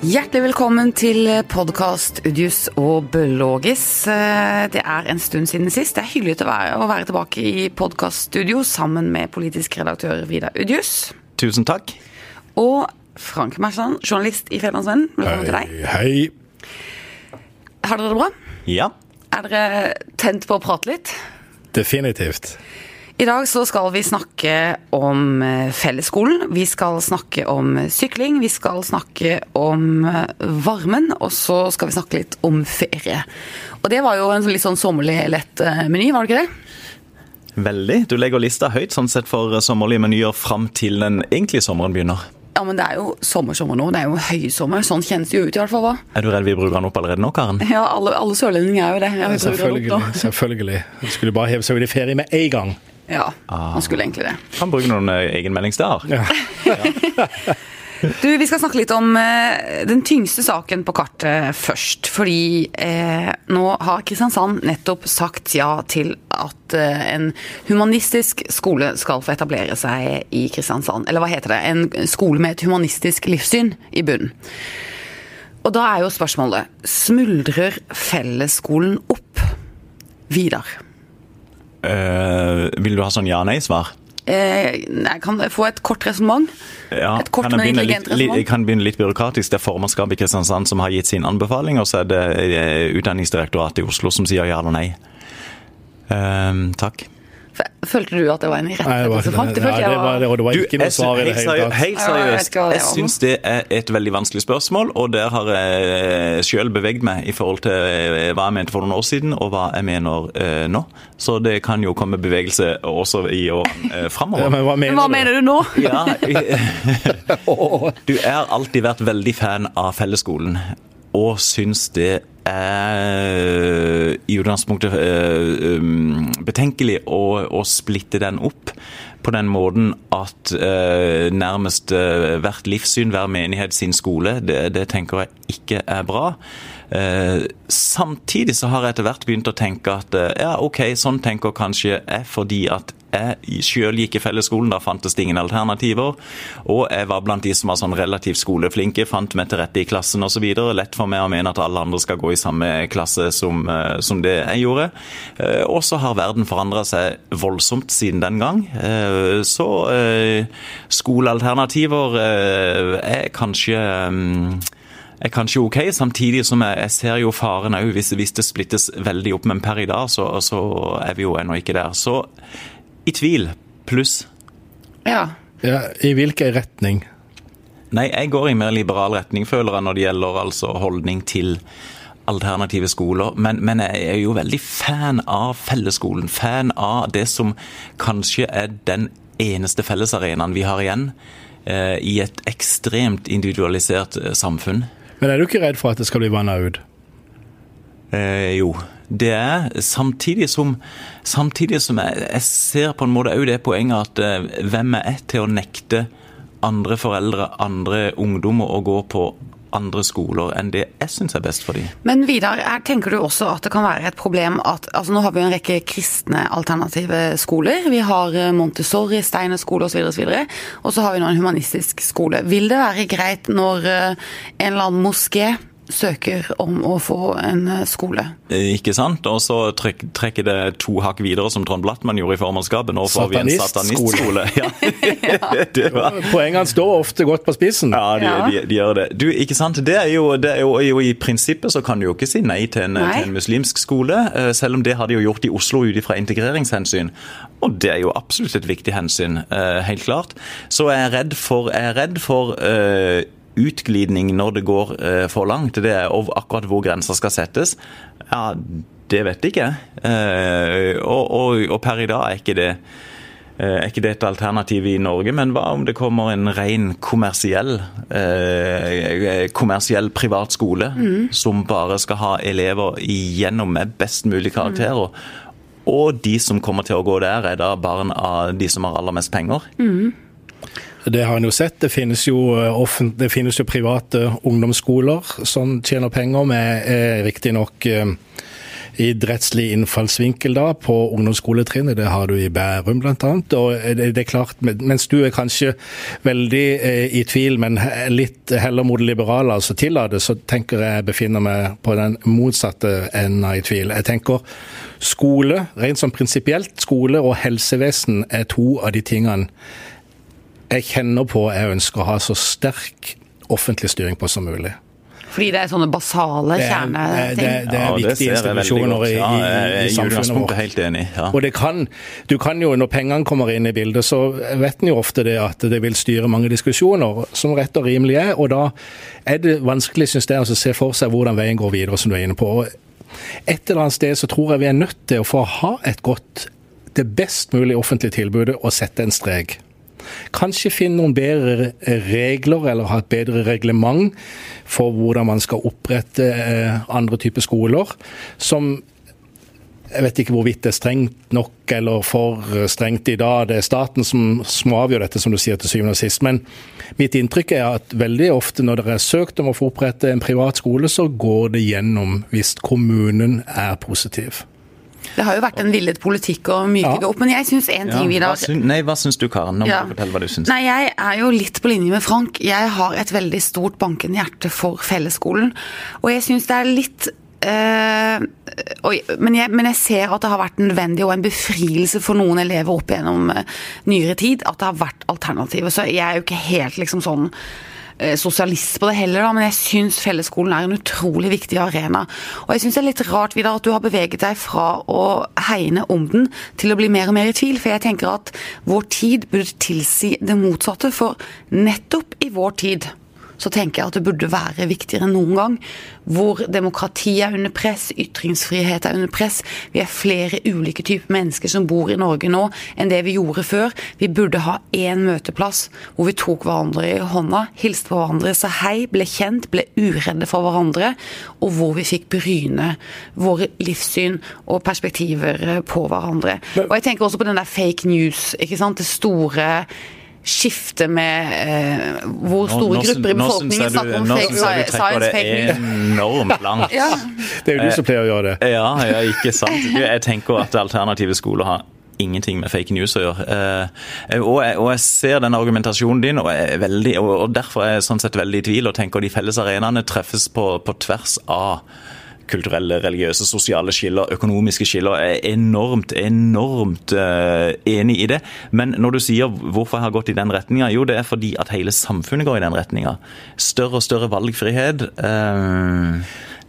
Hjertelig velkommen til podkast Udius og Bølogis. Eh, det er en stund siden sist. Det er hyggelig å være, å være tilbake i podkaststudio sammen med politisk redaktør Vidar Udius. Tusen takk. Og Frank Mersland, journalist i Fedrelandsvennen. Velkommen til deg. Hei. Har dere det bra? Ja. Er dere tent på å prate litt? Definitivt. I dag så skal vi snakke om eh, fellesskolen. Vi skal snakke om sykling. Vi skal snakke om eh, varmen. Og så skal vi snakke litt om ferie. Og det var jo en litt sånn sommerlig lett eh, meny, var det ikke det? Veldig. Du legger lista høyt sånn sett for sommerlige menyer fram til den egentlige sommeren begynner. Ja, men det er jo sommersommer nå. Det er jo høysommer. Sånn kjennes det jo ut i hvert fall. hva? Er du redd vi bruker den opp allerede nå, Karen? Ja, alle, alle sørlendinger er jo det. Opp Selvfølgelig. selvfølgelig. Skulle bare heve seg ut i ferie med en gang. Ja, man skulle egentlig det. Kan bruke noen eh, egenmeldingsdager. Ja. Du, Vi skal snakke litt om eh, den tyngste saken på kartet først. Fordi eh, nå har Kristiansand nettopp sagt ja til at eh, en humanistisk skole skal få etablere seg i Kristiansand. Eller hva heter det? En skole med et humanistisk livssyn i bunnen. Og da er jo spørsmålet smuldrer fellesskolen opp? Vidar? Eh, vil du ha sånn ja-nei-svar? Eh, jeg kan få et kort resonnement? Ja, Et kort, kan jeg men litt, litt, kan begynne litt byråkratisk. Det er formannskapet i Kristiansand som har gitt sin anbefaling, og så er det eh, Utdanningsdirektoratet i Oslo som sier ja eller nei. Eh, takk. Følte du at det var en Nei, det var, Det det det, ikke noe svar i det hele tatt. Helt seriøst, jeg er syns det er et veldig vanskelig spørsmål, og der har jeg sjøl beveget meg i forhold til eh, hva jeg mente for noen år siden, og hva jeg mener eh, nå. Så det kan jo komme bevegelse også i årene eh, Ja, men hva mener Hva du? mener du nå? Ja, du har alltid vært veldig fan av fellesskolen, og syns det er i utgangspunktet eh, um, betenkelig å, å splitte den opp på den måten at eh, nærmest eh, hvert livssyn, hver menighet sin skole, det, det tenker jeg ikke er bra. Eh, samtidig så har jeg etter hvert begynt å tenke at eh, ja, ok, sånn tenker kanskje jeg fordi at jeg sjøl gikk i fellesskolen, da fantes det ingen alternativer. Og jeg var blant de som var sånn relativt skoleflinke, fant meg til rette i klassen osv. Lett for meg å mene at alle andre skal gå i samme klasse som, eh, som det jeg gjorde. Eh, Og så har verden forandra seg voldsomt siden den gang. Eh, Så skolealternativer er kanskje mm, er kanskje ok, samtidig som jeg, jeg ser jo faren òg hvis, hvis det splittes veldig opp. Men per i dag så, så er vi jo ennå ikke der. Så i tvil pluss. Ja. Ja, I hvilken retning? Nei, jeg går i mer liberal retning, føler jeg, når det gjelder altså holdning til alternative skoler. Men, men jeg er jo veldig fan av fellesskolen. Fan av det som kanskje er den eneste fellesarenaen vi har igjen eh, i et ekstremt individualisert eh, samfunn. Men er du ikke redd for at det skal bli vanna ut? Eh, jo, det er samtidig som, samtidig som jeg, jeg ser på en måte òg det poenget at eh, hvem er jeg til å nekte andre foreldre, andre ungdommer å gå på andre skoler enn det jeg syns er best for dem. Men Vidar, her tenker du også at det kan være et problem at altså Nå har vi en rekke kristne alternative skoler. Vi har eh, Montessori, Steiner skole osv. Og, så videre, og så har vi nå en humanistisk skole. Vil det være greit når eh, en eller annen moské søker om å få en eh, skole? Eh, Ikke sant? Og så trekk, trekker det to hakk videre, som Trond Blattmann gjorde i formannskapet. Nå får vi en Satanistskole. Ja. Ja. Poengene står ofte godt på spissen. Ja, de, Ja. De, de gjør det. Du, ikke sant? Det er, jo, det er jo, jo I prinsippet så kan du jo ikke si nei til en, Nei. til en muslimsk skole, eh, selv om det har de jo gjort i Oslo ut ifra integreringshensyn. Og det er jo absolutt et viktig hensyn, helt klart. Så jeg er redd for, jeg er redd for eh, utglidning når det går eh, for langt. Det er akkurat hvor grensa skal settes. Ja, det vet jeg ikke. Eh, og, og, og per i dag er ikke det Eh, Er ikke det et alternativ i Norge, men hva om det kommer en ren kommersiell eh, kommersiell privat skole som bare skal ha elever igjennom med best mulig karakterer? Og de som kommer til å gå der, er da barn av de som har aller mest penger? Det har en jo sett. Det finnes jo, eh, det finnes jo private ungdomsskoler som tjener penger med eh, riktignok eh, idrettslig innfallsvinkel da på ungdomsskoletrinnet. Det har du i Bærum bl.a. Det, er klart, mens du er kanskje veldig i tvil, men litt heller mot liberale, altså tillate, så tenker jeg befinner meg på den motsatte enden av i tvil. Jeg tenker skole, rent sånn prinsipielt, skole og helsevesen er to av de tingene jeg kjenner på jeg ønsker å ha så sterk offentlig styring på som mulig. Fordi det er sånne basale kjerneting? Det, det, det, er viktige institusjoner i, i, i, samfunnet vårt. helt enig. Ja. Og det kan, du kan jo, Når pengene kommer inn i bildet, så vet en jo ofte det at det vil styre mange diskusjoner, som rett og rimelig er. Og da er det vanskelig synes jeg, å se for seg hvordan veien går videre, som du er inne på. Et eller annet sted så tror jeg vi er nødt til å få ha et godt, det best mulige offentlige tilbudet og sette en strek. Kanskje finne noen bedre regler, eller ha et bedre reglement for hvordan man skal opprette eh, andre typer skoler. Som jeg vet ikke hvorvidt det er strengt nok eller for strengt i dag. Det er staten som, som avgjør dette, som du sier til syvende og sist. Men mitt inntrykk er at veldig ofte når dere er søkt om å få opprette en privat skole, så går det gjennom hvis kommunen er positiv. Det har jo vært en villet politikk å myke det opp, men jeg syns en ting, ja, Vidar Nei, hva syns du, Karen? Nå må ja. du fortelle hva du syns. Nei, jeg er jo litt på linje med Frank. Jeg har et veldig stort bankende hjerte for fellesskolen. Og jeg syns det er litt Uh, og, men, jeg, men, jeg, ser at det har vært nødvendig og en befrielse for noen elever opp gjennom uh, nyere tid at det har vært alternativer. Så jeg er jo ikke helt liksom sånn Eh, sosialist på det heller, da, men jeg syns fellesskolen er en utrolig viktig arena. Og jeg syns det er litt rart Vidar, at du har beveget deg fra å hegne om den til å bli mer og mer i tvil. For jeg tenker at vår tid burde tilsi det motsatte. For nettopp i vår tid så tenker jeg at det burde være viktigere enn noen gang. Hvor demokrati er under press, ytringsfrihet er under press. Vi er flere ulike typer mennesker som bor i Norge nå enn det vi gjorde før. Vi burde ha én møteplass hvor vi tok hverandre i hånda, hilste på hverandre, sa hei, ble kjent, ble uredde for hverandre, og hvor vi fikk bryne våre livssyn og perspektiver på hverandre. Og jeg tenker også på den der fake news, ikke sant. Det store skifte med eh, hvor store nå, grupper i befolkningen snakker om fake science, fake news. Enormt langt. ja. Det er jo du som pleier å gjøre det. Ja, ja, ikke sant. Jeg tenker at alternative skoler har ingenting med fake news å gjøre. Eh, og, jeg, og, jeg, ser den argumentasjonen din, og, veldig, og, derfor er jeg sånn sett veldig i tvil og tenker de felles arenaene treffes på, på tvers av kulturelle, religiøse, sosiale skiller, økonomiske skiller. Jeg er enormt, enormt uh, enig i det. Men når du sier hvorfor jeg har gått i den retninga, jo det er fordi at hele samfunnet går i den retninga. Større og større valgfrihet. Uh,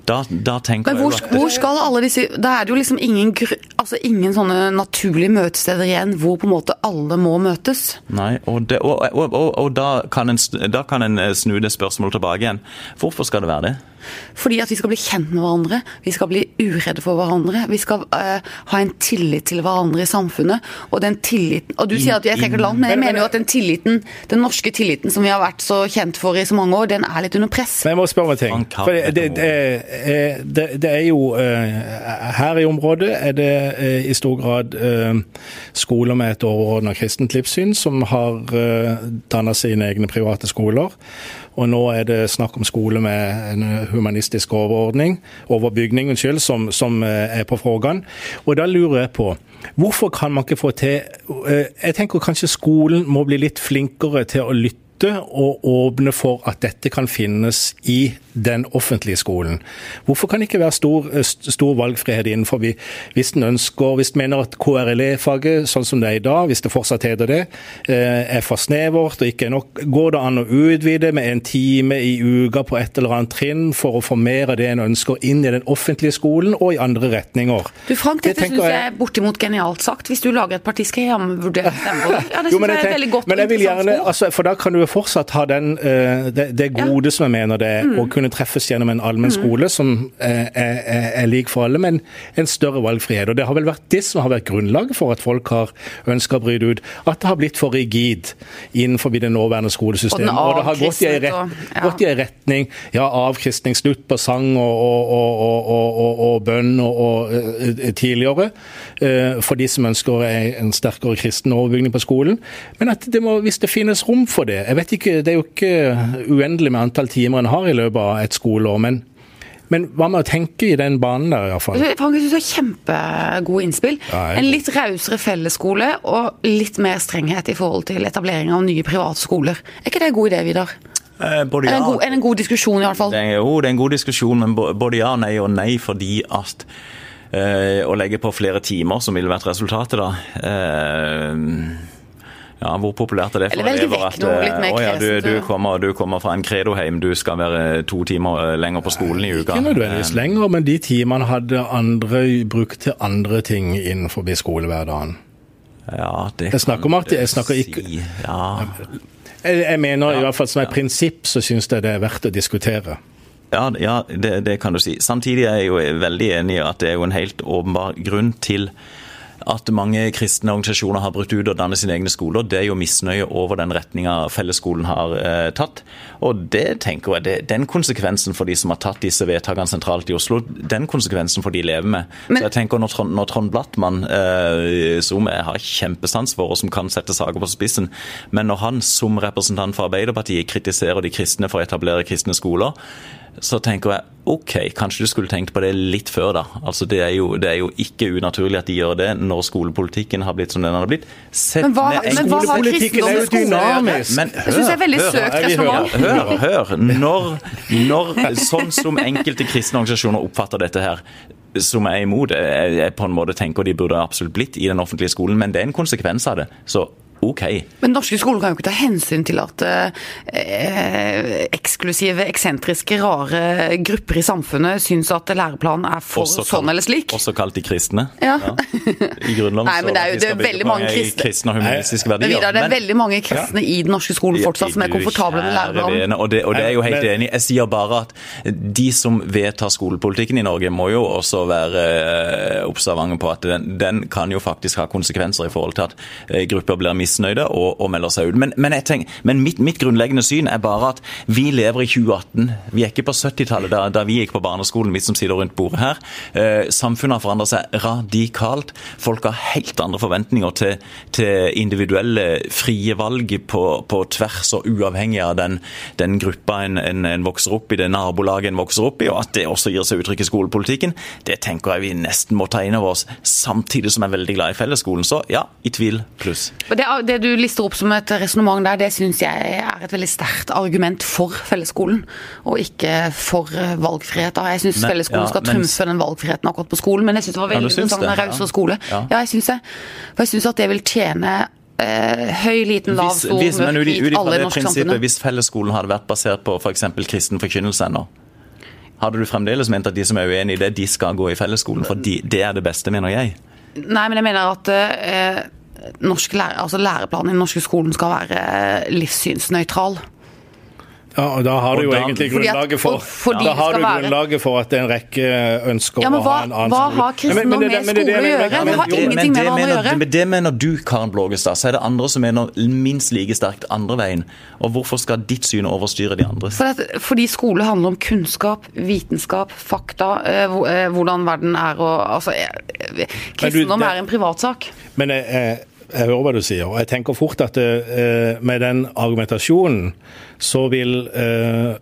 da, da tenker Men hvor, jeg at, hvor skal alle disse Da er det jo liksom ingen, altså ingen sånne naturlige møtesteder igjen hvor på en måte alle må møtes. Nei, og, det, og, og, og da, kan en, da, kan en, eh, snu det spørsmålet tilbake igjen. Hvorfor skal det være det? Fordi at vi skal bli kjent med hverandre, vi skal bli uredde for hverandre. Vi skal uh, ha en tillit til hverandre i samfunnet. Og den tilliten Og du sier at vi er trekker land, men jeg mener jo at den tilliten, den norske tilliten som vi har vært så kjent for i så mange år, den er litt under press. Men jeg må spørre om en ting. For det, det, det, det, det, er jo eh, Her i området er det eh, i stor grad skoler med et overordna kristent livssyn som har danna sine egne private skoler. Og nå er det snakk om skole med en humanistisk overordning, overbygning unnskyld, som, som er på frågan. Og da lurer jeg på Hvorfor kan man ikke få til Jeg tenker kanskje skolen må bli litt flinkere til å lytte og åpne for at dette kan finnes i den offentlige skolen. Hvorfor kan det ikke være stor, eh, stor valgfrihet innenfor hvis en ønsker, hvis en mener at KRLE-faget, sånn som det er i dag, hvis det fortsatt heter det, eh, er for snevert og ikke nok, går det an å utvide med en time i uka på et eller annet trinn for å få mer av det en ønsker inn i den offentlige skolen og i andre retninger? Du Frank, dette det syns jeg er bortimot genialt sagt. Hvis du lager et parti, skal jeg vurdere stemme på. Ja, det syns jeg, er veldig godt men jeg vil gjerne, altså, For da kan du jo fortsatt ha den, uh, det, det, gode ja. som jeg mener det er, mm. å kunne treffes gjennom en allmenn skole som er, er, er, lik for alle, men en større valgfrihet. Og Det har vel vært det som har vært grunnlaget for at folk har ønska å bryte ut. At det har blitt for rigid innenfor det nåværende skolesystemet. Og, og, det har gått i en ret, ja. retning ja, avkristning, slutt på sang og, og, og bønn og, uh, tidligere. Uh, for de som ønsker en sterkere kristen overbygning på skolen. Men at det må, hvis det finnes rom for det jeg vet ikke, Det er jo ikke uendelig med antall timer en har i løpet av et skoleår. Men Men hva med å tenke i den banen der, iallfall? Frank, jeg synes det er kjempegode innspill. Ja, jeg- En litt rausere fellesskole og litt mer strenghet i forhold til etablering av nye private skoler. Er ikke det en god idé, Vidar? Eh, både Er det en god, er det en god diskusjon, i hvert fall? Det er, jo, det er en god diskusjon, men både ja og nei og nei fordi at eh, å legge på flere timer, som ville vært resultatet da eh, ja, Hvor populært er det for elever at eh, å ja, du, du, kommer, du kommer fra en kredoheim, du skal være to timer eh, lenger på skolen i uka. Ikke nødvendigvis Eh, lenger, men de timene hadde andre brukt til andre ting innenfor skolehverdagen. Ja, det Jeg snakker om at- jeg snakker ikke- si. Ja. Jeg, jeg mener i hvert fall som et prinsipp så syns jeg det er verdt å diskutere. Ja, ja det, det kan du si. Samtidig er jeg jo veldig enig i at det er jo en helt åpenbar grunn til at mange kristne organisasjoner har brutt ut og dannet sine egne skoler. Det er jo misnøye over den retninga fellesskolen har eh, tatt. Og det tenker jeg, det, den konsekvensen for de som har tatt disse vedtakene sentralt i Oslo, den konsekvensen får de leve med. Men- Så jeg tenker når Trond, når Trond Blattmann, eh, som jeg har kjempesans for og som kan sette saker på spissen, men når han som representant for Arbeiderpartiet kritiserer de kristne for å etablere kristne skoler, så tenker jeg OK, kanskje du skulle tenkt på det litt før, da. Altså Det er jo, det er jo ikke unaturlig at de gjør det når skolepolitikken har blitt som den har blitt. Sett Men hva- ned en men hva har kristendom med skole Men hør, dynamisk. Jeg synes det er veldig hør, søkt resonnement. Hør, hør. Når, når sånn som enkelte kristne organisasjoner oppfatter dette her, som er imot, jeg, jeg på en måte tenker de burde absolutt blitt i den offentlige skolen, men det er en konsekvens av det. Så OK. Men norske skoler kan jo ikke ta hensyn til at eh, eksklusive, eksentriske, rare grupper i samfunnet syns at læreplanen er for Også sånn kalt- eller slik. Også kalt de kristne. Ja. I Grunnloven Nei, men det er jo- det er veldig mange kristne- kristne og humanistiske Men verdier. Vidar, det er Men- veldig mange kristne i den norske skolen fortsatt som er komfortable med læreplanen. Og det, og det er jeg jo helt enig i. Jeg sier bare at de som vedtar skolepolitikken i Norge, må jo også være eh, observante på at den, den kan jo faktisk ha konsekvenser i forhold til at eh, grupper blir misnøyde og, og melder seg ut. Men, men, tenker, men mitt, mitt grunnleggende syn er bare at vi lever i 2018. Vi er ikke på 70-tallet, da, da vi gikk på barneskolen, vi som sitter rundt bordet her. Eh, samfunnet har forandret seg radikalt. Folk har helt andre forventninger til, til individuelle frie valg på, på tvers og uavhengig av den, den gruppa en, en, en vokser opp i, det nabolaget en vokser opp i, og at det også gir seg uttrykk i skolepolitikken. Det tenker jeg vi nesten må ta inn over oss, samtidig som jeg er veldig glad i fellesskolen. Så ja, i tvil pluss. Og Det, det du lister opp som et resonnement der, det syns jeg er et veldig sterkt argument for fellesskolen, og ikke for valgfrihet. da. Jeg syns fellesskolen ja, skal men- trumfe den valgfriheten akkurat på skolen, men jeg syns det var veldig interessant med rausere skole. Ja. Ja, jeg syns det. For jeg syns at det vil tjene eh, høy, liten, lav, Hvis, stor, hvis, men mørk, hvit, alle i prinsippet, hvis fellesskolen hadde vært basert på f.eks. kristen forkynnelse ennå, hadde du fremdeles ment at de som er uenig i det, de skal gå i fellesskolen? For de, det er det beste, mener jeg. Nei, men jeg mener at eh, norsk lære, altså læreplanen i den norske skolen skal være eh, livssynsnøytral. Ja, og Da har du jo da- egentlig Fordi at- grunnlaget for og fordi Da har du grunnlaget for at det er en rekke ønsker Ja, men å ha en annen hva har kristendom Men- men med men det skole å gjøre? Det har Jo, ingenting men med hverandre å gjøre. Men det mener du, Karen Blågestad. Så er det andre som mener minst like sterkt andre veien. Og hvorfor skal ditt syn overstyre de andres? For fordi skole handler om kunnskap, vitenskap, fakta, eh, eh, hvordan verden er og altså, eh, eh, Kristendom det- er en privatsak. Men jeg, jeg, jeg hører hva du sier, og jeg tenker fort at eh, med den argumentasjonen så vil eh,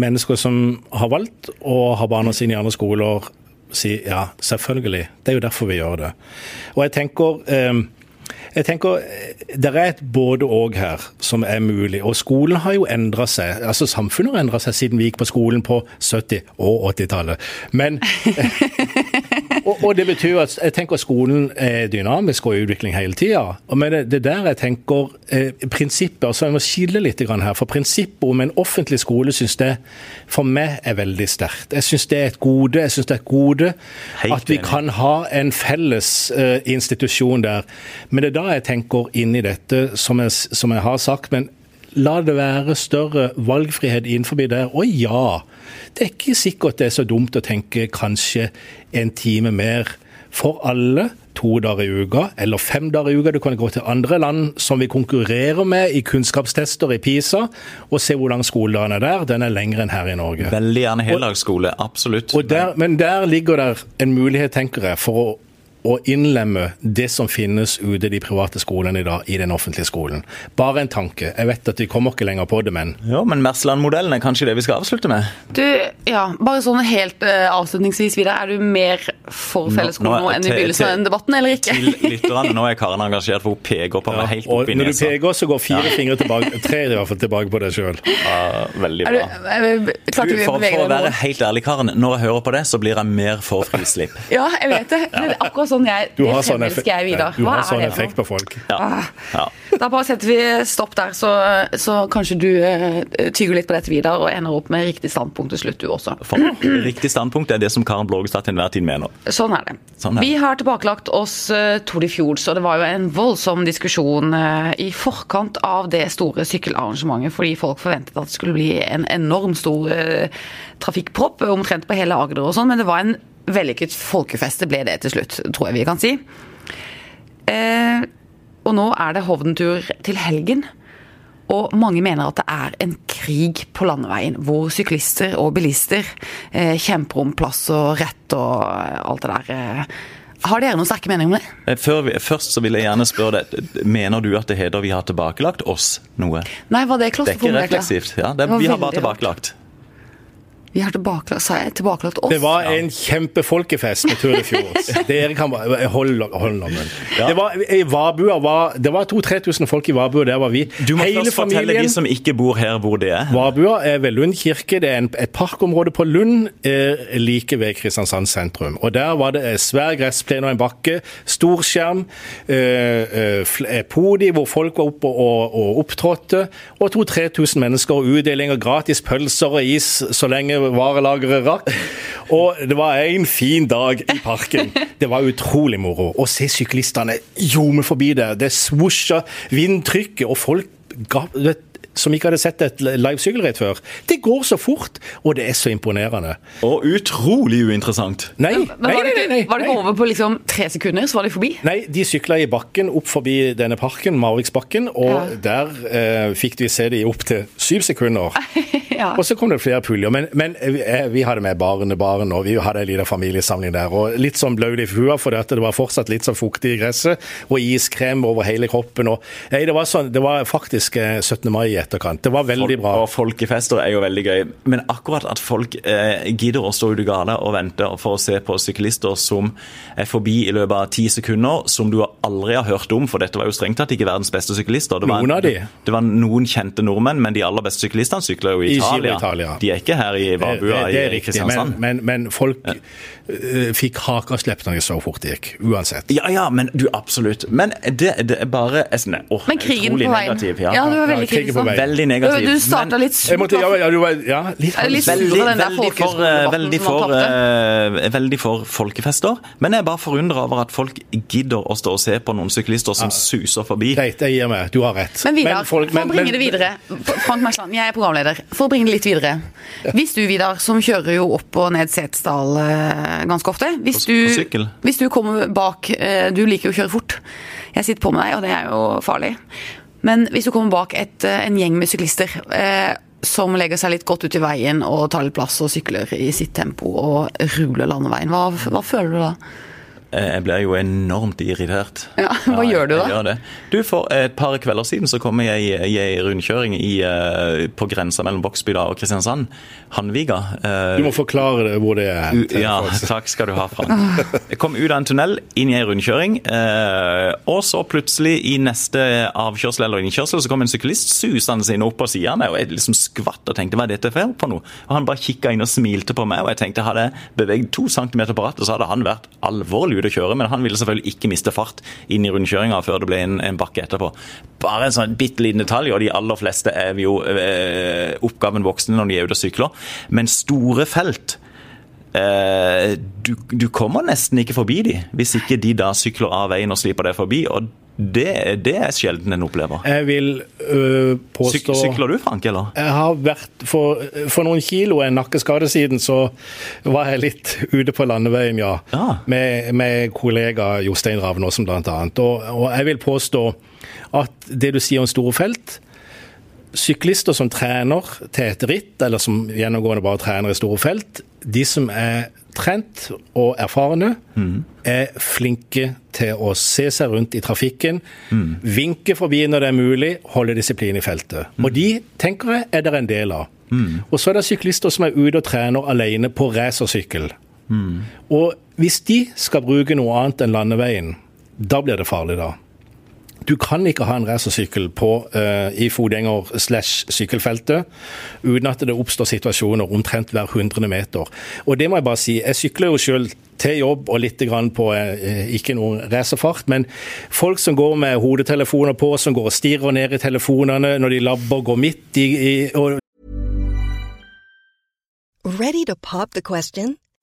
mennesker som har valgt å ha barna sine i andre skoler, si ja, selvfølgelig. Det er jo derfor vi gjør det. Og jeg tenker eh, jeg tenker, Det er et både-og her som er mulig. Og skolen har jo endra seg. altså Samfunnet har endra seg siden vi gikk på skolen på 70- og 80-tallet. Men og, og det betyr at jeg tenker skolen er dynamisk og i utvikling hele tida. Men det, det der jeg tenker eh, prinsippet, altså Jeg må skille litt grann her. For prinsippet om en offentlig skole syns det for meg er veldig sterkt. Jeg syns det er et gode. Jeg synes det er et gode Helt at vi enig. kan ha en felles eh, institusjon der. Men det er da jeg tenker inn i dette, som jeg, som jeg har sagt. men La det være større valgfrihet innenfor der. Og ja, det er ikke sikkert det er så dumt å tenke kanskje en time mer for alle. To dager i uka, eller fem dager i uka. Du kan gå til andre land som vi konkurrerer med i kunnskapstester i PISA, og se hvor lang skoledagen er der. Den er lengre enn her i Norge. Veldig gjerne heldagsskole, absolutt. Og der, men der ligger der en mulighet, tenker jeg, for å å innlemme det som finnes ute i de private skolene i dag, i den offentlige skolen. Bare en tanke. Jeg vet at vi kommer ikke lenger på det, men Ja, Men Mersland-modellen er kanskje det vi skal avslutte med? Du, ja, bare sånn helt uh, avslutningsvis videre. Er du mer for fellesskolen nå, nå enn i begynnelsen av den debatten, eller ikke? Til lytterne, nå er Karen engasjert, for hun peker på meg helt opp i nesa. Når du peker, så går fire ja. fingre tilbake, tre i hvert fall tilbake på deg sjøl. Ja, veldig bra. Du, du, for, for å være helt ærlig, Karen, når jeg hører på det, så blir jeg mer for frislipp. ja, jeg vet det. Det er akkurat sånn jeg du har sånn effekt, jeg, Vidar. Du har sånn effekt på folk. Ja. Ah. Ja. Da bare setter vi stopp der, så, så kanskje du uh, tygger litt på dette, videre og ender opp med riktig standpunkt til slutt, du også. For, riktig standpunkt er det som Karen Blågestad til enhver tid mener. Sånn er det. Sånn er. Vi har tilbakelagt oss uh, Tour de Fjords, og det var jo en voldsom diskusjon uh, i forkant av det store sykkelarrangementet, fordi folk forventet at det skulle bli en enorm stor uh, trafikkpropp omtrent på hele Agder og sånn, men det var en vellykket folkefeste ble det til slutt, tror jeg vi kan si. Eh, og nå er det Hovden-tur til helgen. Og mange mener at det er en krig på landeveien, hvor syklister og bilister eh, kjemper om plass og rett og alt det der. Eh. Har dere noen sterke meninger om det? Før, vi, først så vil jeg gjerne spørre deg, Mener du at det heter vi har tilbakelagt oss noe? Nei, var det? Det er ikke refleksivt. Ja, det, det vi har bare tilbakelagt. Vi har tilbakelagt, sa jeg, tilbakelagt oss. Det var en kjempefolkefest med tur i Fjords. Dere kan bare Hold, hold. Ja. Det var, i Vabua var, det var 2000-3000 folk i Vabua, der var vi. Du må Hele først familien, fortelle de som ikke bor her, hvor det er. Vabua er ved Lund kirke. Det er en, et parkområde på Lund, eh, like ved Kristiansand sentrum. Og Der var det svær gressplen og en bakke, storskjerm, skjerm, eh, eh, podi hvor folk var oppe og, og opptrådte, og 2000-3000 mennesker og utdeling av gratis pølser og is så lenge varelageret rakk. Og det var en fin dag i parken. Det var utrolig moro å se syklistene ljome forbi der. Det svosja vindtrykket, og folk ga, vet, som ikke hadde sett et livesykkelritt før. Det går så fort, og det er så imponerende. Og utrolig uinteressant. Nei, Men nei, det, nei, nei, var det over på liksom tre sekunder, så var de forbi? Nei, de sykla i bakken opp forbi denne parken, Mauriksbakken, og ja. der eh, fikk vi se de opp til syv sekunder. ja. Og så kom det flere puljer. Men, men eh, vi hadde med barnebarn, og vi hadde en liten familiesamling der. Og litt sånn blaut i hua, for det var fortsatt litt sånn fuktig i gresset, og iskrem over hele kroppen. Og, nei, det, var sånn, det var faktisk 17. Eh, mai i etterkant. Det var veldig bra. Og folkefester er jo veldig gøy. Men akkurat at folk eh, gidder å stå ute i gata og vente for å se på syklister som er forbi i løpet av ti sekunder, som du aldri har hørt om, for dette var jo strengt tatt ikke verdens beste syklister. Det var, noen av de. Det var noen kjente nordmenn, men de aller beste syklistene sykler jo i Italia. I Italia. De er ikke her i Vabua i Kristiansand. Men, men, men folk ja. Uh, fikk hakeslepp når de så fort det gikk, uansett. Ja, ja, men du, absolutt. Men det, det er bare jeg, oh, Men krigen på veien. Negativ, ja. ja, du var veldig kritisk. Veldig negativ. Du starta litt surt. Måtte, ja, ja, var, ja, litt, litt veldig, veldig, for, uh, veldig, for, uh, veldig for folkefester. Men jeg er bare forundra over at folk gidder å stå og se på noen syklister som suser forbi. Greit, jeg gir meg. Du har rett. Men Vidar, for å bringe det videre. Frank Marsland, jeg er programleder. For å bringe det litt videre. Hvis du, Vidar, som kjører jo opp og ned Setesdal uh, ganske ofte hvis du, hvis du kommer bak Du liker jo å kjøre fort. Jeg sitter på med deg, og det er jo farlig. Men hvis du kommer bak et, eh, en gjeng med syklister eh, som legger seg litt godt ut i veien og tar litt plass og sykler i sitt tempo og ruler landeveien, hva, hva føler du da? Eh, jeg blir jo enormt irritert. Ja, Hva ja, gjør du da? Gjør du, For et par kvelder siden så kom jeg i en rundkjøring i, eh, på grensa mellom Boksbygda og Kristiansand. Handviga. Eh, du må forklare det hvor det er. Ja, takk skal du ha, Frank. Jeg kom ut av en tunnel, inn i en rundkjøring, og så plutselig i neste avkjørsel eller innkjørsel så kom en syklist susende inn opp på sida av meg, og jeg liksom skvatt og tenkte hva er dette for noe? Og Han bare kikka inn og smilte på meg, og jeg tenkte hadde jeg beveget to centimeter på rattet, så hadde han vært alvorlig ute å kjøre, men han ville selvfølgelig ikke miste fart inn i rundkjøringa før det ble en, en, bakke etterpå. Bare en sånn bitte liten detalj, og de aller fleste er jo øh, oppgaven voksne når de er ute og sykler. Men store felt øh, du, du, kommer nesten ikke forbi de, hvis ikke de da sykler av veien og slipper deg forbi. og det, det, er sjelden en opplever. Jeg vil øh, påstå Sykler du, Frank, eller? Jeg har vært For, for noen kilo en nakkeskade siden, så var jeg litt ute på landeveien, ja. ja. Med, med, kollega Jostein Ravnåsen, annet. Og, og jeg vil påstå at det du sier om store felt syklister som trener til et ritt, eller som gjennomgående bare trener i store felt, de som er trent og erfarne, mm. er flinke til å se seg rundt i trafikken, mm. vinke forbi når det er mulig, holde disiplin i feltet. Mm. Og de tenker jeg er det en del av. Og så er det syklister som er ute og trener alene på racersykkel. Mm. Og hvis de skal bruke noe annet enn landeveien, da blir det farlig, da. Du kan ikke ha en racersykkel uh, i fotgjenger- slash sykkelfeltet uten at det oppstår situasjoner omtrent hver hundrede meter. Og det må jeg bare si. Jeg sykler jo selv til jobb og litt på uh, ikke noen racerfart, men folk som går med hodetelefoner på, som går og stirrer ned i telefonene når de labber, går midt i, i og Ready to pop the?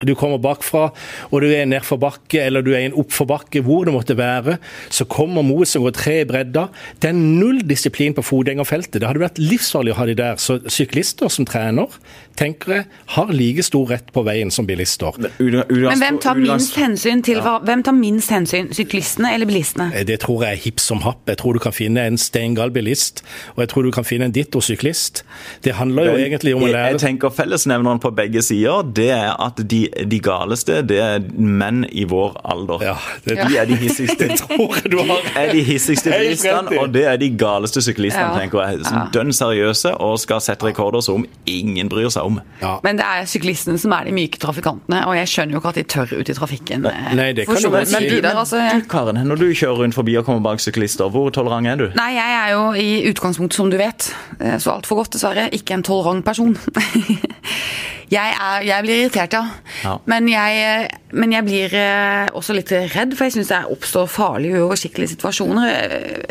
Du kommer bakfra, og du er nedfor bakke eller du er i en oppforbakke, hvor det måtte være, så kommer Moe som går tre i bredda. Det er null disiplin på fotgjengerfeltet. Det hadde vært livsfarlig å ha de der. Så syklister som trener, tenker jeg, har like stor rett på veien som bilister. Men, hvem tar minst hensyn til hva? Hvem tar minst hensyn? Syklistene eller bilistene? Eh, det tror jeg er hipp som happ. Jeg tror du kan finne en steingal bilist, og jeg tror du kan finne en ditto-syklist. Det handler jo egentlig om å lære Jeg tenker fellesnevneren på begge sider, det er at de de galeste, det er menn i vår alder. Ja, det, de er de hissigste. de er de hissigste bilistene, og det er de galeste syklistene, ja. tenker jeg. Som dønn seriøse og skal sette rekorder som ingen bryr seg om. Ja. Men det er syklistene som er de myke trafikantene, og jeg skjønner jo ikke at de tør ut i trafikken. Nei, det kan du men. Men, altså, du, Karen, når du kjører rundt forbi og kommer bak syklister, hvor tolerant er du? Nei, jeg er jo i utgangspunktet, som du vet, eh, så altfor godt dessverre, ikke en tolerant person. Jeg, er, jeg, blir irritert, ja. ja. Men, jeg, men, jeg, blir eh, også litt redd, for jeg syns det oppstår farlige uoversiktlige situasjoner.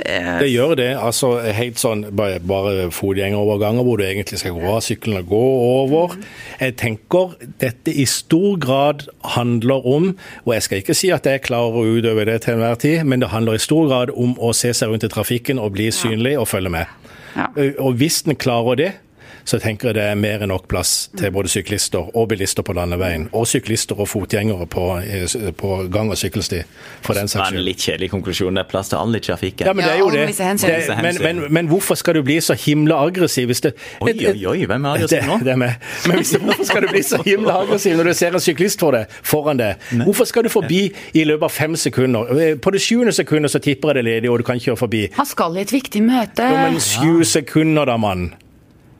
Eh, det gjør det. altså Helt sånn bare, bare fotgjengeroverganger hvor du egentlig skal gå av sykkelen og gå over. Jeg tenker dette i stor grad handler om, og jeg skal ikke si at jeg klarer å utøve det til enhver tid, men det handler i stor grad om å se seg rundt i trafikken og bli synlig og følge med. Ja. Og hvis den klarer det, så jeg tenker det er mer enn nok plass til både syklister og bilister på landeveien. Og syklister og fotgjengere på, på gang- og sykkelsti, for den saks skyld. Litt kjedelig konklusjon. Det er plass til alle i trafikken. Ja, men det er jo det. det men, men, men, hvorfor skal du bli så himla aggressiv hvis det Oi, oi, oi, hvem er aggressiv nå? Det, det er meg. Men hvis det, hvorfor skal du bli så himla aggressiv når du ser en syklist for deg, foran deg? Hvorfor skal du forbi i løpet av fem sekunder? På det sjuende sekundet så tipper jeg det ledig, og du kan kjøre forbi. Han skal i et viktig møte. Jo, men sju sekunder da, mann.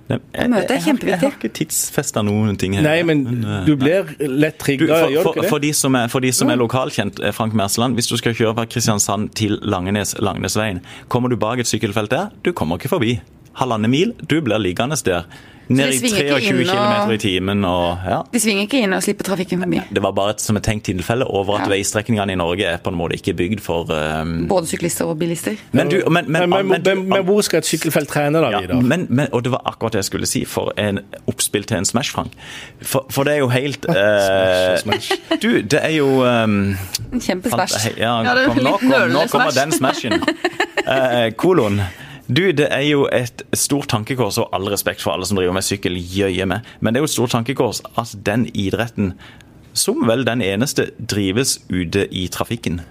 Møtet er kjempeviktig. Jeg har ikke tidsfesta noen ting her. Nei, men eh, du blir lett trigga, gjør du ikke det? For de som er, for de som er lokalkjent, eh, Frank Mersland, hvis du skal kjøre fra Kristiansand til Langenes, Langnesveien, kommer du bak et sykkelfelt der, du kommer ikke forbi. Halvannen mil, du blir liggende der. Ned i 23 km i timen og ja. De svinger ikke inn og slipper trafikken forbi. Det var bare et, som et tenkt tilfelle over at ja. veistrekningene i Norge er på en måte ikke bygd for um... Både syklister og bilister. Men, du, men, men, men, hvor skal et sykkelfelt trene, da, ja, men, Og det var akkurat det jeg skulle si, for en oppspill til en Smash, Frank. For, for det er jo helt uh... smash, smash. Du, det er jo um... En kjempesmash. Ja, kom, nå, kom, nå kommer den smashen. Uh, kolon. Du, Det er jo et stort tankekors, og all respekt for alle som driver med sykkel, jøye med, men det er jo et stort tankekors at den idretten, som vel den eneste, drives ute i trafikken.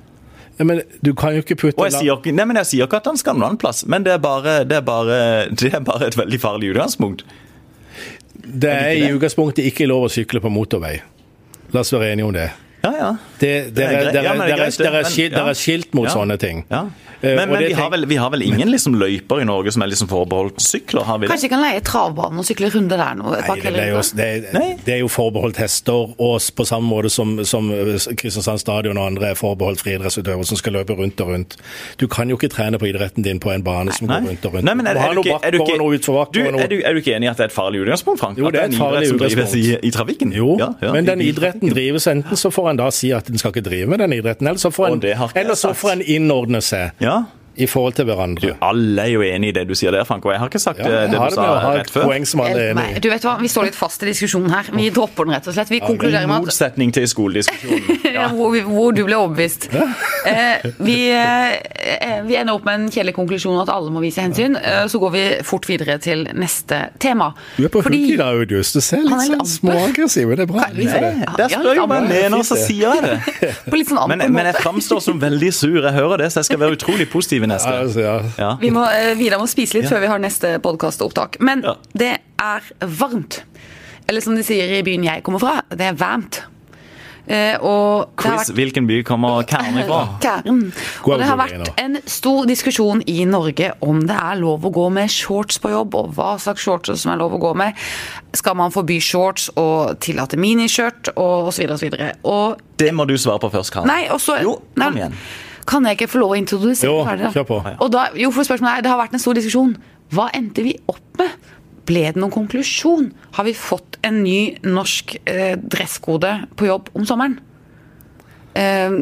Ja, men du kan jo ikke putte og jeg sier, nei, men jeg sier ikke at han skal noen annen plass, men det er bare, det er bare, det er bare et veldig farlig utgangspunkt. Det er, er i utgangspunktet ikke lov å sykle på motorvei. La oss være enige om det. Ja, ja. Det, det, er, det, er, er, skilt mot sånne ting. Ja. Eh, men, men vi, har vel, vi, har vel, ingen liksom løyper i Norge som er liksom forbeholdt sykler? har vi det? Kanskje vi kan leie travbanen og sykle runde der nå? Nei, det, er jo, det, er jo forbeholdt hester, og på samme måte som, som Kristiansand stadion og andre er forbeholdt friidrettsutøvere som skal løpe rundt og rundt. Du kan jo ikke trene på idretten din på en bane som Nei. går rundt og rundt. Nei, men er, er, du, ikke, er, du, ikke, du, er, du, er du ikke enig i at det er et farlig utgangspunkt, Frank? Jo, det er et farlig utgangspunkt. I, i trafikken? Jo, ja, ja, men den idretten drives enten så får en da si at en skal ikke drive med den idretten, eller så får en, så får en innordne seg. Ja i forhold til hverandre. Du, alle er jo enig i det du sier der, Frank, og jeg har ikke sagt Ja, eh, det du sa rett et før. poeng som alle er enig Nei, i. du vet hva, Vi står litt fast i diskusjonen her. Vi dropper den, rett og slett. Vi konkluderer I med at motsetning til skolediskusjonen. ja. hvor, hvor du ble overbevist. Eh, vi, eh, vi ender opp med en kjedelig konklusjon at alle må vise hensyn. Eh, så går vi fort videre til neste tema. Du er på Fordi- hugget i dag, August. Du ser er litt sånn småaggressiv. Det er bra. Kan det. Der står jeg jeg litt mener, og så sier jeg det. På litt sånn Men, men jeg framstår som veldig sur, jeg hører det, så jeg skal være utrolig positiv i neste. Altså, ja. Ja. Vi må, eh, Vidar må spise litt før vi har neste podkastopptak. Men Ja. det er varmt. Eller som de sier i byen jeg kommer fra, det er varmt. Eh, og det har vært hvilken by kommer Karen ifra? Kæren. Og det har vært en stor diskusjon i Norge om det er lov å gå med shorts på jobb, og hva slags shorts som er lov å gå med. Skal man forby shorts og tillate miniskjørt og osv. osv. Og Det må du svare på først, Karen. Nei, også... Jo, kom nei, igjen. Kan jeg ikke få lov å introdusere Jo, ferdig, da? kjør på. Og da, jo, for spørsmålet er, Det har vært en stor diskusjon. Hva endte vi opp med? Ble det noen konklusjon? Har vi fått en ny norsk eh, dresskode på jobb om sommeren? Eh,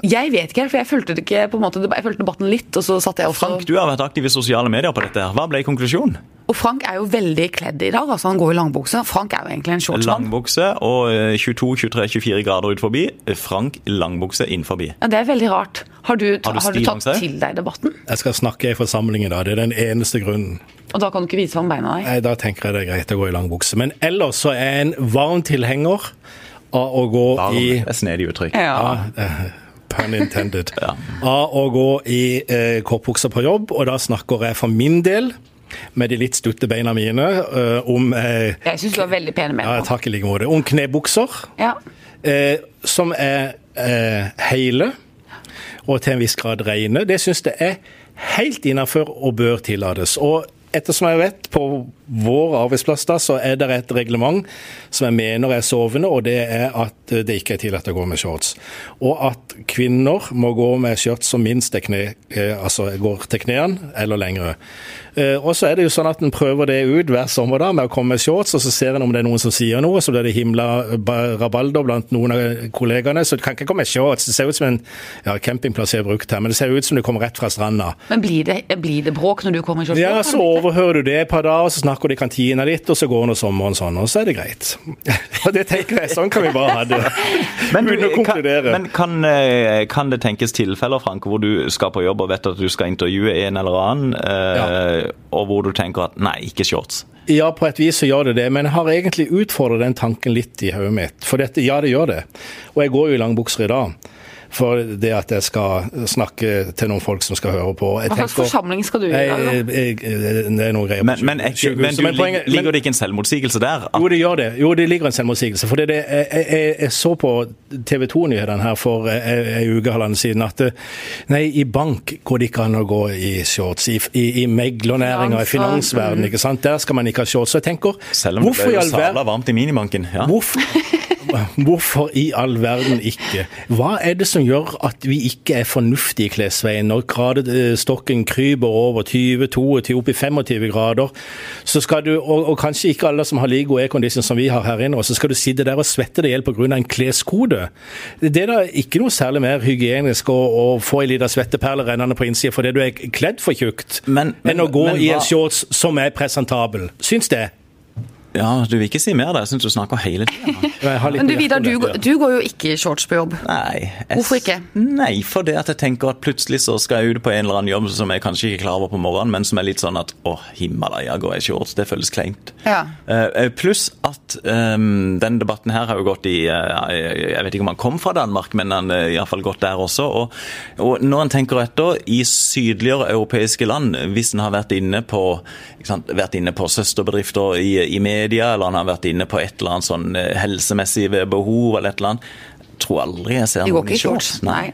jeg vet ikke for jeg fulgte, ikke, på en måte, jeg fulgte debatten litt. Og så satt jeg også Frank, du har vært aktiv i sosiale medier på dette. her. Hva ble konklusjonen? Og Frank er jo veldig kledd i dag. altså Han går i langbukse. Frank er jo egentlig en shortsmann. Langbukse og eh, 22-23-24 grader ut forbi. Frank langbukse inn forbi. Ja, Det er veldig rart. Har du, Har du har du tatt til deg debatten? Jeg skal snakke i forsamling i dag. Det er den eneste grunnen. Og da kan du ikke vise fram beina deg? Nei, Da tenker jeg det er greit å gå i langbukse. Men ellers så er jeg en varm tilhenger av å gå Varm. i Det er snedig uttrykk. Ja. ja Pun intended. Av å gå i eh, kortbukser på jobb, og da snakker jeg for min del, med de litt stutte beina mine, eh, om eh, Jeg syns du har veldig pene ja. Takk i like måte. Om knebukser. Ja. eh, som er hele og til en viss grad rene. Det syns jeg er helt innafor og bør tillates. Og ettersom jeg vet, på vår arbeidsplass da, så er det et reglement som jeg mener er sovende, og det er at det ikke er tillatt å gå med shorts. Og at kvinner må gå med skjørt som minst er kne, altså går til knærne eller lengre. Eh, og så er det jo sånn at en prøver det ut hver sommer da, med å komme med shorts, og så ser en om det er noen som sier noe, så blir det himla rabalder blant noen av kollegaene. Så du kan ikke komme med shorts. Det ser ut som en ja, campingplass jeg har brukt her, men det ser ut som du kommer rett fra stranda. Men blir det, blir det bråk når du kommer i shorts? Ja, så overhører du det et par dager, så snakker de i kantina litt, og så går nå sommeren sånn, og så er det greit. Og det tenker jeg, sånn kan vi bare ha det. Men, du, kan, men kan, eh, kan det tenkes tilfeller, Frank, hvor du skal på jobb og vet at du skal intervjue en eller annen, eh, og hvor du tenker at nei, ikke shorts? Ja, på et vis så gjør det det, men jeg har egentlig utfordret den tanken litt i hodet mitt. For dette, ja, det gjør det. Og jeg går jo i langbukser i dag. For det at jeg skal snakke til noen folk som skal høre på. Jeg Hva slags forsamling skal du i? da? Jeg, jeg, jeg, det er noen greier Men, men, ikke- men, du, men poenget- men- ligger det ikke en selvmotsigelse der? At Jo, det gjør det. Jo, det ligger en selvmotsigelse. For det, det, jeg, jeg, jeg så på TV 2-nyhetene her for ei uke halvannen siden at eh, nei, i bank går det ikke an å gå i shorts. I, i, i meglernæringa, i Finans finansverdenen, ikke sant. Der skal man ikke ha shorts. Så jeg tenker, selv om det ble jo sala varmt i minibanken. Ja. Hvorfor, hvorfor i all verden ikke? Hva er det som gjør at vi ikke er fornuftige i klesveien? Når gradestokken kryper over 20-22, opp i 25 grader, så skal du, og, og kanskje ikke alle som har like god aircondition som vi har her inne, og så skal du sitte der og svette deg i hjel pga. en kleskode. Det er da ikke noe særlig mer hygienisk å, å få ei lita svetteperle rennende på innsida fordi du er kledd for tjukt, Men- men- enn å gå men i en hva- shorts som er presentabel. Syns det. Ja, du vil ikke si mer der. Jeg syns du snakker hele tida. Jeg Men du Vidar, du, går- du går jo ikke i shorts på jobb. Nei. jeg- Hvorfor ikke? Nei, for det at jeg tenker at plutselig så skal jeg ut på en eller annen jobb som jeg kanskje ikke er klar over på morgenen, men som er litt sånn at å, Himalaya går i shorts. Det føles kleint. Ja. Uh, pluss at um, denne debatten her har jo gått i uh, Jeg vet ikke om han kom fra Danmark, men han har iallfall gått der også. Og, og når en tenker etter, i sydligere europeiske land, hvis en har vært inne på, ikke sant, vært inne på søsterbedrifter i, i media, eller han har vært inne på et eller annet sånn eh, helsemessig behov eller et eller annet, Jeg tror aldri jeg ser noen i shorts? Nei.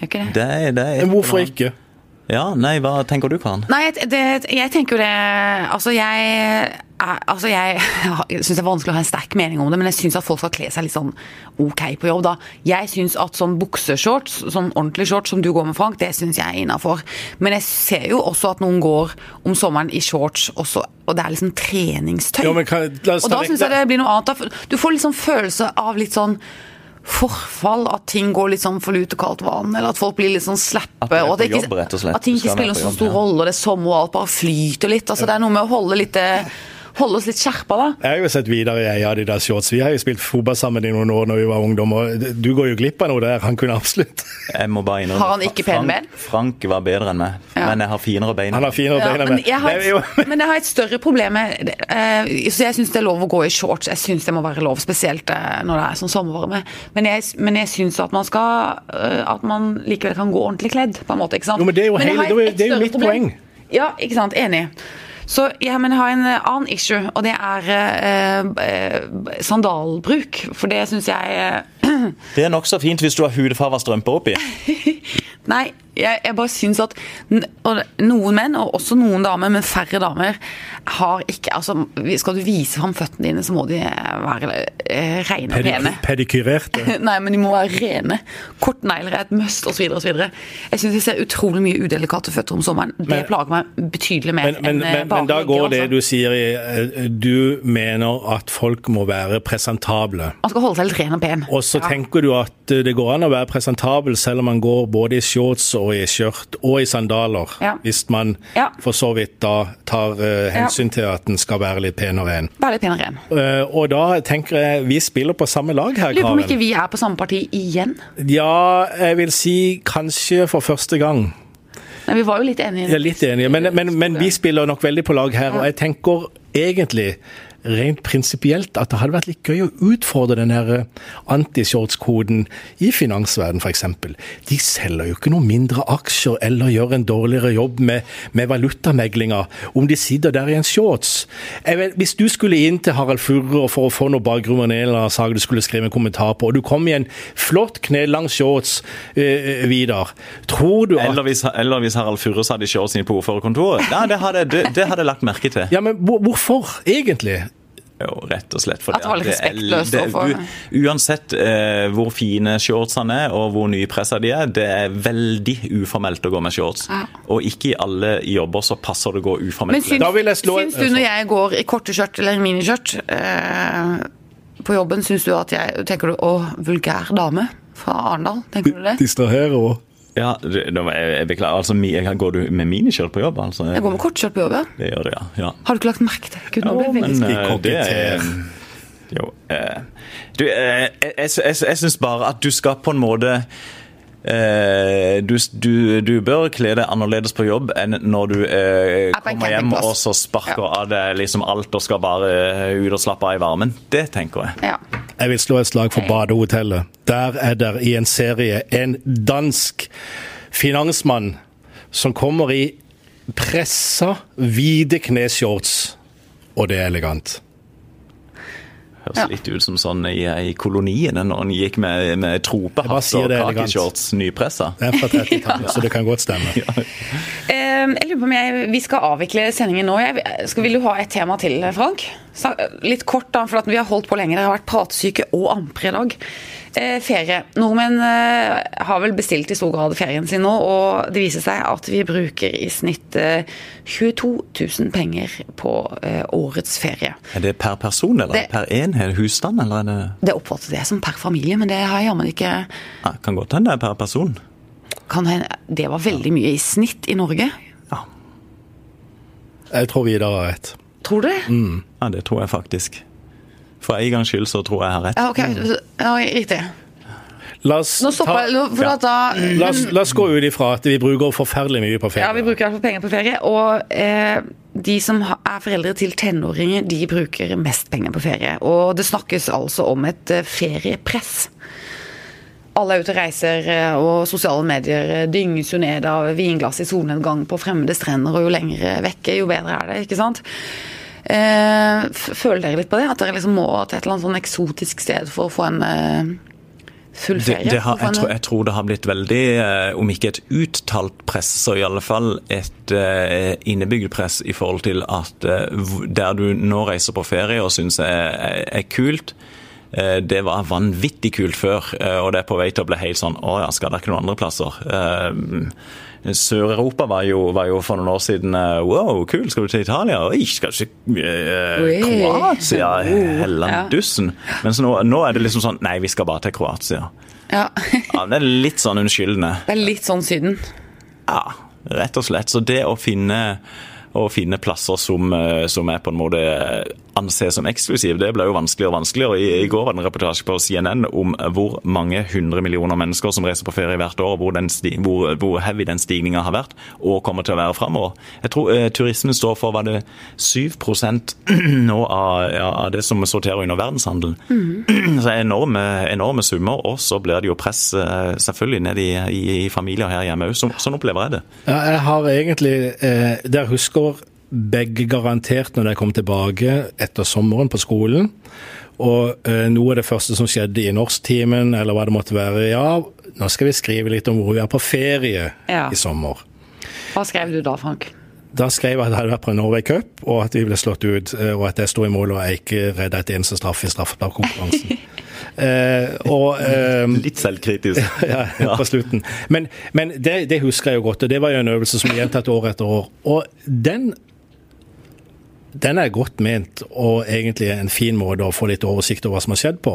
Gjør ikke det? Det, det er Men hvorfor ikke? Ja, nei, hva tenker du, Karen? Nei, det, det- jeg tenker jo det Altså, jeg Altså, jeg, jeg syns det er vanskelig å ha en sterk mening om det, men jeg syns at folk skal kle seg litt sånn ok på jobb, da. Jeg syns at sånn bukseshorts, sånn ordentlig shorts som du går med, Frank, det syns jeg er innafor. Men jeg ser jo også at noen går om sommeren i shorts, også, og det er liksom treningstøy. Jo, men kan, la oss og da syns jeg det blir noe annet. da. Du får liksom følelse av litt sånn forfall, at ting går litt sånn for lut og kaldt vann, eller at folk blir litt sånn slappe. At du og på ikke, jobb, rett og slett. At ting ikke spiller være så stor rolle, det er sommer og alt bare flyter litt. Altså, det er noe med å holde, litt, eh, holde oss litt skjerpa, da. Jeg har jo sett videre i ei Adidas shorts. Vi har jo spilt fotball sammen i noen år når vi var ungdom, og du går jo glipp av noe der. Han kunne absolutt Jeg må bare innrømme Har han ikke pene Frank, ben? Frank var bedre enn meg, Ja. men jeg har finere bein. Han har finere Ja, bein enn men, meg. men jeg har et større problem med eh, Så jeg syns det er lov å gå i shorts. Jeg syns det må være lov, spesielt eh, når det er sånn sommervarme. Men jeg, men jeg syns at man skal eh, At man likevel kan gå ordentlig kledd, på en måte. ikke sant? Jo, men det er jo hele- det er jo- mitt problem. poeng. Ja, ikke sant. Enig. Så ja, men jeg har en eh, annen issue, og det er eh, eh, sandalbruk. For det syns jeg eh, Det er nokså fint hvis du har hudfarga strømper oppi. Nei, jeg, jeg bare syns at noen menn, og også noen damer, men færre damer, har ikke Altså, skal du vise fram føttene dine, så må de være eh, rene og. Pediky- Pedikyrerte. Nei, men de må være rene. Kortnegler er et must, osv. osv. Jeg syns jeg ser utrolig mye udelikate føtter om sommeren. Det Men- plager meg betydelig mer enn men, eh, men, men da går det altså. du sier i eh, Du mener at folk må være presentable. Man skal holde seg litt ren og pen. Og så Ja. tenker du at eh, det går an å være presentabel selv om man går både i shorts og i skjørt og i sandaler. Ja. Hvis man Ja. for så vidt da tar uh, hensyn til at den skal være litt pen og ren. Være litt pen og ren. Eh, og da tenker jeg vi spiller på samme lag her, Lurer på om ikke vi er på samme parti igjen. Ja, jeg vil si kanskje for første gang. Nei, Vi var jo litt enige. Er litt enige, men, men, men vi spiller nok veldig på lag her. Og jeg tenker egentlig rent prinsipielt at det hadde vært litt gøy å utfordre den her eh, antishortskoden i finansverden f.eks. De selger jo ikke noe mindre aksjer eller gjør en dårligere jobb med, med valutameglinga om de sitter der i en shorts. Vet, hvis du skulle inn til Harald Furre for å få noe bakgrunn en eller annen sak du skulle skrive en kommentar på, og du kom i en flott knelang shorts, øh, Vidar, tror du at Eller hvis, eller hvis Harald Furre i shortsen på ordførerkontoret. Ja, det hadde, det, det hadde jeg lagt merke til. Ja, men hvor, hvorfor egentlig? Jo, rett og slett fordi At det var litt respektløst det er overfor- Uansett eh, hvor fine shortsene er og hvor nypressa de er, det er veldig uformelt å gå med shorts. Ja. Og ikke i alle jobber så passer det å gå uformelt. Men syns, Da vil jeg slå- syns du når jeg går i korte skjørt eller miniskjørt eh, på jobben, syns du at jeg Tenker du 'å, vulgær dame' fra Arendal? Tenker du det? Distraherer og Ja, jeg, beklager. Altså, Går du med miniskjørt på jobb? Altså, Jeg går med kortskjørt på jobb, ja. Det gjør det, ja. ja. Har du ikke lagt merke til Gud, nå ble jeg veldig Ikke eh, det er. Jo eh, Du, eh, jeg, jeg, jeg, jeg syns bare at du skal på en måte du, du, du bør kle deg annerledes på jobb enn når du eh, Er kommer hjem og så sparker Ja. av deg liksom alt og skal bare eh, ut og slappe av i varmen. Det tenker jeg. Ja. Jeg vil slå et slag for Badehotellet. Der er det i en serie en dansk finansmann som kommer i pressa, hvite kneshorts, og det er elegant. Høres Ja. litt ut som sånn i, i koloniene når han gikk med, med tropehatt og det er elegant. kakeshorts nypressa. Det er fra 30-tallet, så det kan godt stemme. Eh, jeg lurer på om jeg, Vi skal avvikle sendingen nå. Jeg, skal, vil du ha et tema til, Frank? Litt kort, da, for at vi har holdt på lenge. Dere har vært pratsyke og ampre i dag. Eh, ferie. Nordmenn eh, har vel bestilt i stor grad ferien sin nå, og det viser seg at vi bruker i snitt eh, 22 000 penger på eh, årets ferie. Er det per person eller Det- per enhet? Husstand, eller er det Det oppfattes jeg som per familie, men det har jeg jammen ikke ja, Kan godt hende det er per person. kan hende. Det var veldig mye i snitt i Norge. Ja. Jeg tror Vidar har rett. Tror du det? ja, det tror jeg faktisk. For en gangs skyld så tror jeg jeg har rett. Ja, ok. Ja, riktig. La oss, ta, jeg, for Ja. da la, oss, la oss gå ut ifra at vi bruker forferdelig mye på ferie. Ja, vi bruker i hvert fall penger på ferie. Og eh, de som er foreldre til tenåringer, de bruker mest penger på ferie. Og det snakkes altså om et eh, feriepress. Alle er ute og reiser, eh, og sosiale medier eh, dynges jo ned av vinglass i solnedgang på fremmede strender, og jo lenger vekke, jo bedre er det, ikke sant? Føler dere litt på det? At dere liksom må til et eller annet sånn eksotisk sted for å få en eh, full Det, det har, jeg, tror, jeg tror det har blitt veldig, eh, om ikke et uttalt press, så i alle fall et uh, innebygd press i forhold til at uh, der du nå reiser på ferie og syns er, er, er kult, det var vanvittig kult før, og det er på vei til å bli helt sånn Å ja, skal det ikke noen andre plasser? Eh, Sør-Europa var, var, jo for noen år siden Wow, kul, skal du til Italia? Oi, skal du ikke eh, Kroatia? Hellandussen. Mens nå, nå er det liksom sånn Nei, vi skal bare til Kroatia. Ja. ja, Det er litt sånn unnskyldende. Det er litt sånn Syden? Ja, rett og slett. Så det å finne å finne plasser som, eh, som er på en måte anses som eksklusiv. det ble jo vanskeligere og vanskeligere. I, I, går var det en reportasje på CNN om hvor mange hundre millioner mennesker som reiser på ferie hvert år, hvor, den hvor, hvor heavy den stigninga har vært og kommer til å være framover. Jeg tror eh, turismen står for var det 7 nå av, ja, av, det som sorterer under verdenshandelen. Mm. Så enorme, enorme summer. Og så blir det jo press eh, selvfølgelig ned i, i, i familier her hjemme òg. Sånn opplever jeg det. Ja, jeg har egentlig eh, Der husker begge garantert når de kom tilbake etter sommeren på skolen. Og eh, noe av det første som skjedde i norsktimen, eller hva det måtte være, ja, nå skal vi skrive litt om hvor vi er på ferie ja. i sommer. Hva skrev du da, Frank? Da skrev jeg at jeg hadde vært på Norway Cup, og at vi ble slått ut, eh, og at jeg sto i mål og jeg ikke redda et eneste straff i straffekonkurransen. eh, og, eh, Litt selvkritisk. ja, ja, på slutten. Men, men det, det, husker jeg jo godt, og det var jo en øvelse som gjentatt år etter år. Og den den er godt ment og egentlig en fin måte å få litt oversikt over hva som har skjedd på.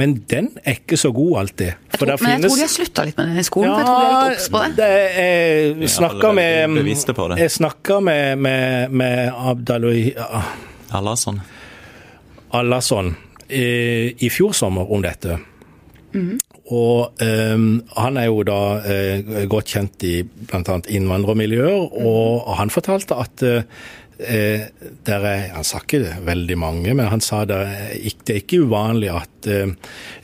Men den er ikke så god alltid. Jeg tror, men finnes... jeg tror de har slutta litt med den i skolen. Ja, for jeg tror de er litt obs på det. det jeg snakka med, jeg snakka med, med, med Abdaloui Alasson. Alasson i, i fjor sommer om dette. Mm. Og um, han er jo da uh, godt kjent i bl.a. innvandrermiljøer, og han fortalte at uh, Eh, er, han sa ikke veldig mange, men han sa det, det er ikke uvanlig at eh,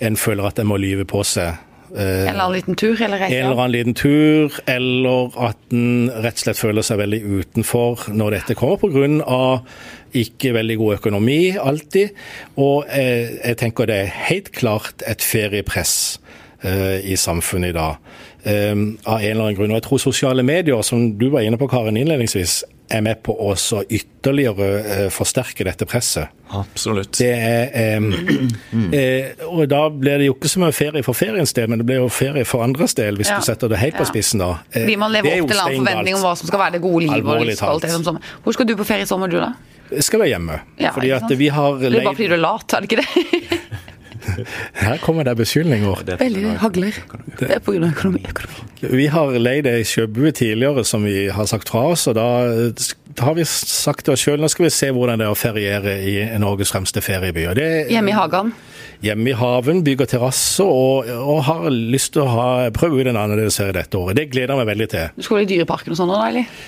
en føler at en må lyve på seg. Eh, eller en liten tur, eller reise. Eller annen liten tur, eller at en rett og slett føler seg veldig utenfor når dette kommer, pga. ikke veldig god økonomi alltid. Og eh, jeg tenker det er helt klart et feriepress eh, i samfunnet i dag. Um, av en eller annen grunn. Og jeg tror sosiale medier, som du var inne på Karin innledningsvis, er med på å ytterligere eh, forsterke dette presset. Absolutt. Det er, um, eh, og Da blir det jo ikke så mye ferie for feriens del, men det blir jo ferie for andres del, hvis ja. du setter det helt på spissen. da. Eh, Blir man leve opp til en annen forventning om hva som skal være det gode livet og livskvalitet Hvor skal du på ferie i sommer, du da? Jeg skal være hjemme. Ja, fordi at vi har Det er bare fordi du er lat, er det ikke det? Her kommer det beskyldninger. Veldig hagler. Det er pga. økonomi. økonomi. Vi har leid ei sjøbue tidligere som vi har sagt fra oss. og da, da har vi sagt til oss sjøl nå skal vi se hvordan det er å feriere i Norges fremste ferieby. Hjemme i hagen? Hjemme i haven, bygger terrasse og, og, har lyst til å ha, prøve ut en annerledes serie dette året. Det gleder jeg meg veldig til. Du skal i Dyreparken og sånn da, eller?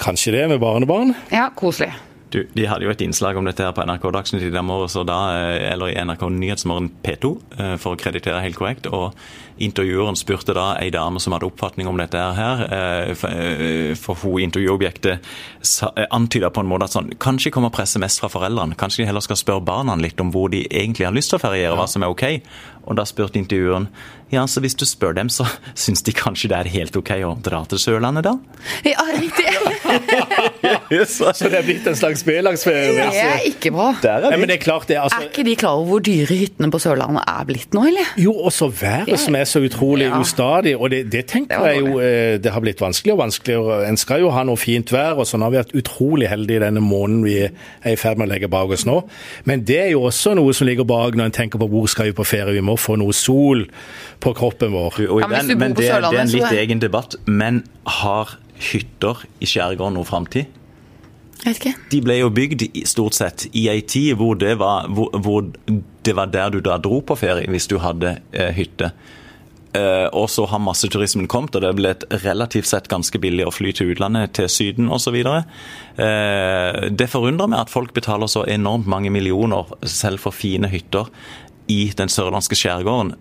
Kanskje det, med barnebarn. Ja, koselig. Du, de hadde jo et innslag om dette her på NRK Dagsnytt i morges, eh, eller i NRK Nyhetsmorgen P2, eh, for å kreditere helt korrekt. og Intervjueren spurte da ei dame som hadde oppfatning om dette her, eh, for hun intervjuobjektet antyda på en måte at sånn, kanskje kommer presset mest fra foreldrene. Kanskje de heller skal spørre barna litt om hvor de egentlig har lyst til å feriere, hva som er OK. Og da spurte intervjueren ja, så hvis du spør dem, så syns de kanskje det er helt OK å dra til Sørlandet da? Ja, riktig. så det er blitt en slags B-lagsferie? Det er ikke bra. Er, ja, det er, klart det, altså... er ikke de klar over hvor dyre hyttene på Sørlandet er blitt nå, eller? Jo, og så været som er så utrolig ja. ustadig. Og det, det tenker det jeg jo eh, Det har blitt vanskeligere og vanskeligere. En skal jo ha noe fint vær, og sånn har vi vært utrolig heldige denne måneden vi er i ferd med å legge bak oss nå. Men det er jo også noe som ligger bak når en tenker på hvor skal vi på ferie. Vi må få noe sol på kroppen vår. Du, ja, men, men det, det, er en litt egen debatt. Men har hytter i skjærgården noe framtid? De ble jo bygd stort sett i ei tid hvor det var, hvor, hvor det var der du da dro på ferie hvis du hadde eh, hytte. Eh, og så har masseturismen kommet, og det ble et relativt sett ganske billig å fly til utlandet, til Syden osv. Eh, det forundrer meg at folk betaler så enormt mange millioner selv for fine hytter i den sørlandske skjærgården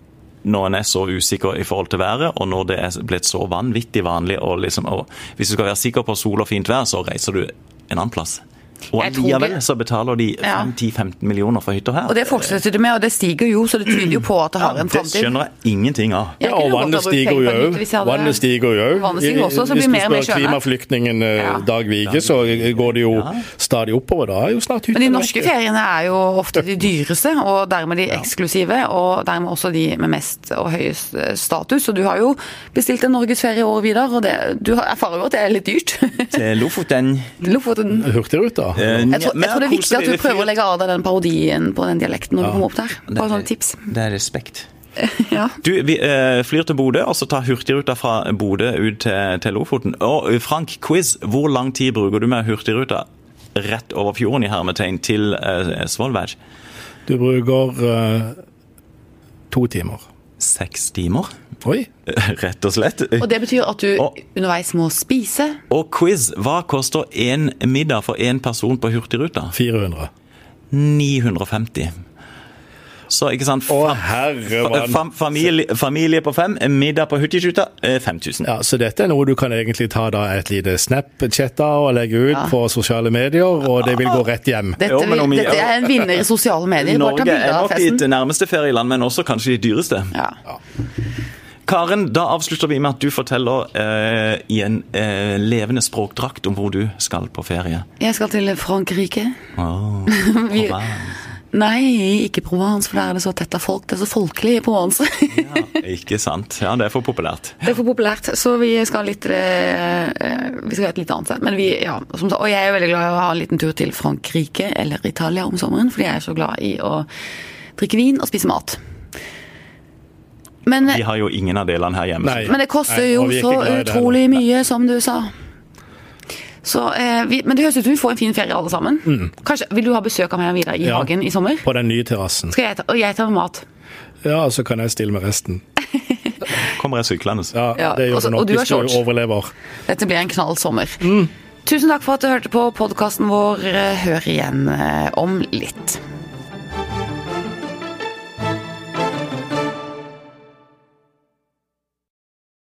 når en er så usikker i forhold til været, og når det er blitt så vanvittig vanlig og liksom, og Hvis du skal være sikker på sol og fint vær, så reiser du en annen plass. Og allikevel så betaler de 5-10-15 millioner for hytter her. Og det fortsetter de med, og det stiger jo, så det tyder jo på at det har en det skjønner jeg ingenting av. Ja, og vannet stiger jo òg. Vannet stiger jo òg. Også, så blir Hvis du spør klimaflyktningen eh. Dag Vige, så går det jo stadig oppover. Da er jo snart hytta Men de norske feriene er jo ofte de dyreste, og dermed de eksklusive, og dermed også de med mest og høyest eh, status. Og du har jo bestilt en norgesferie i år, Vidar, og det, du erfarer jo at det er litt dyrt. Til Lofoten Lofoten. Hurtigruta. Eh, Jeg tror, jeg tror det er viktig at du prøver å legge av deg den parodien på den dialekten når du kommer opp der. Bare sånne tips. Det er respekt. Ja. Du, vi eh, flyr til Bodø, og så tar Hurtigruta fra Bodø ut til, til Lofoten. Og eh, Frank, quiz. Hvor lang tid bruker du med Hurtigruta rett over fjorden i hermetegn til eh, Svolvær? Du bruker eh, to timer. Seks timer, Oi. rett og slett. Og det betyr at du Og- underveis må spise. Og quiz. Hva koster én middag for én person på Hurtigruta? 400. 950. Så ikke sant Å, herre mann. fam- familie, familie på fem, middag på Hurtigruta eh, 5000. Ja, Så dette er noe du kan egentlig ta da et lite Snap-chat av og legge ut Ja. på sosiale medier, og det vil gå rett hjem. Dette, Jo, men vil- om dette er en vinner i sosiale medier. Norge er nok ditt nærmeste ferieland, men også kanskje de dyreste. Ja. Karen, da avslutter vi med at du forteller eh, i en eh, levende språkdrakt om hvor du skal på ferie. Jeg skal til Frankrike. Oh, Vi-. Nei, ikke Provence, for der er det så tett av folk. Det er så folkelig i Provence. ja, ikke sant. Ja, det er for populært. Det er for populært, så vi skal litt eh, Vi skal et litt annet sted. Men vi, ja, som, sagt, og jeg er veldig glad i å ha en liten tur til Frankrike eller Italia om sommeren, fordi jeg er så glad i å drikke vin og spise mat. Men, Vi har jo ingen av delene her hjemme. Nei. men det koster Nei, jo så utrolig mye, som du sa. Så, eh, vi, men det høres ut som vi får en fin ferie alle sammen. Kanskje, Vil du ha besøk av meg og Vidar i Mm. Ja. hagen i sommer? På den nye terrassen. Skal jeg ta, og jeg tar med mat. Ja, så kan jeg stille med resten. Kommer jeg syklende. Ja, Ja, det gjør også- du og nok du har hvis du shorts. overlever. Dette blir en knall sommer. Mm. Tusen takk for at du hørte på podkasten vår. Hør igjen eh, om litt.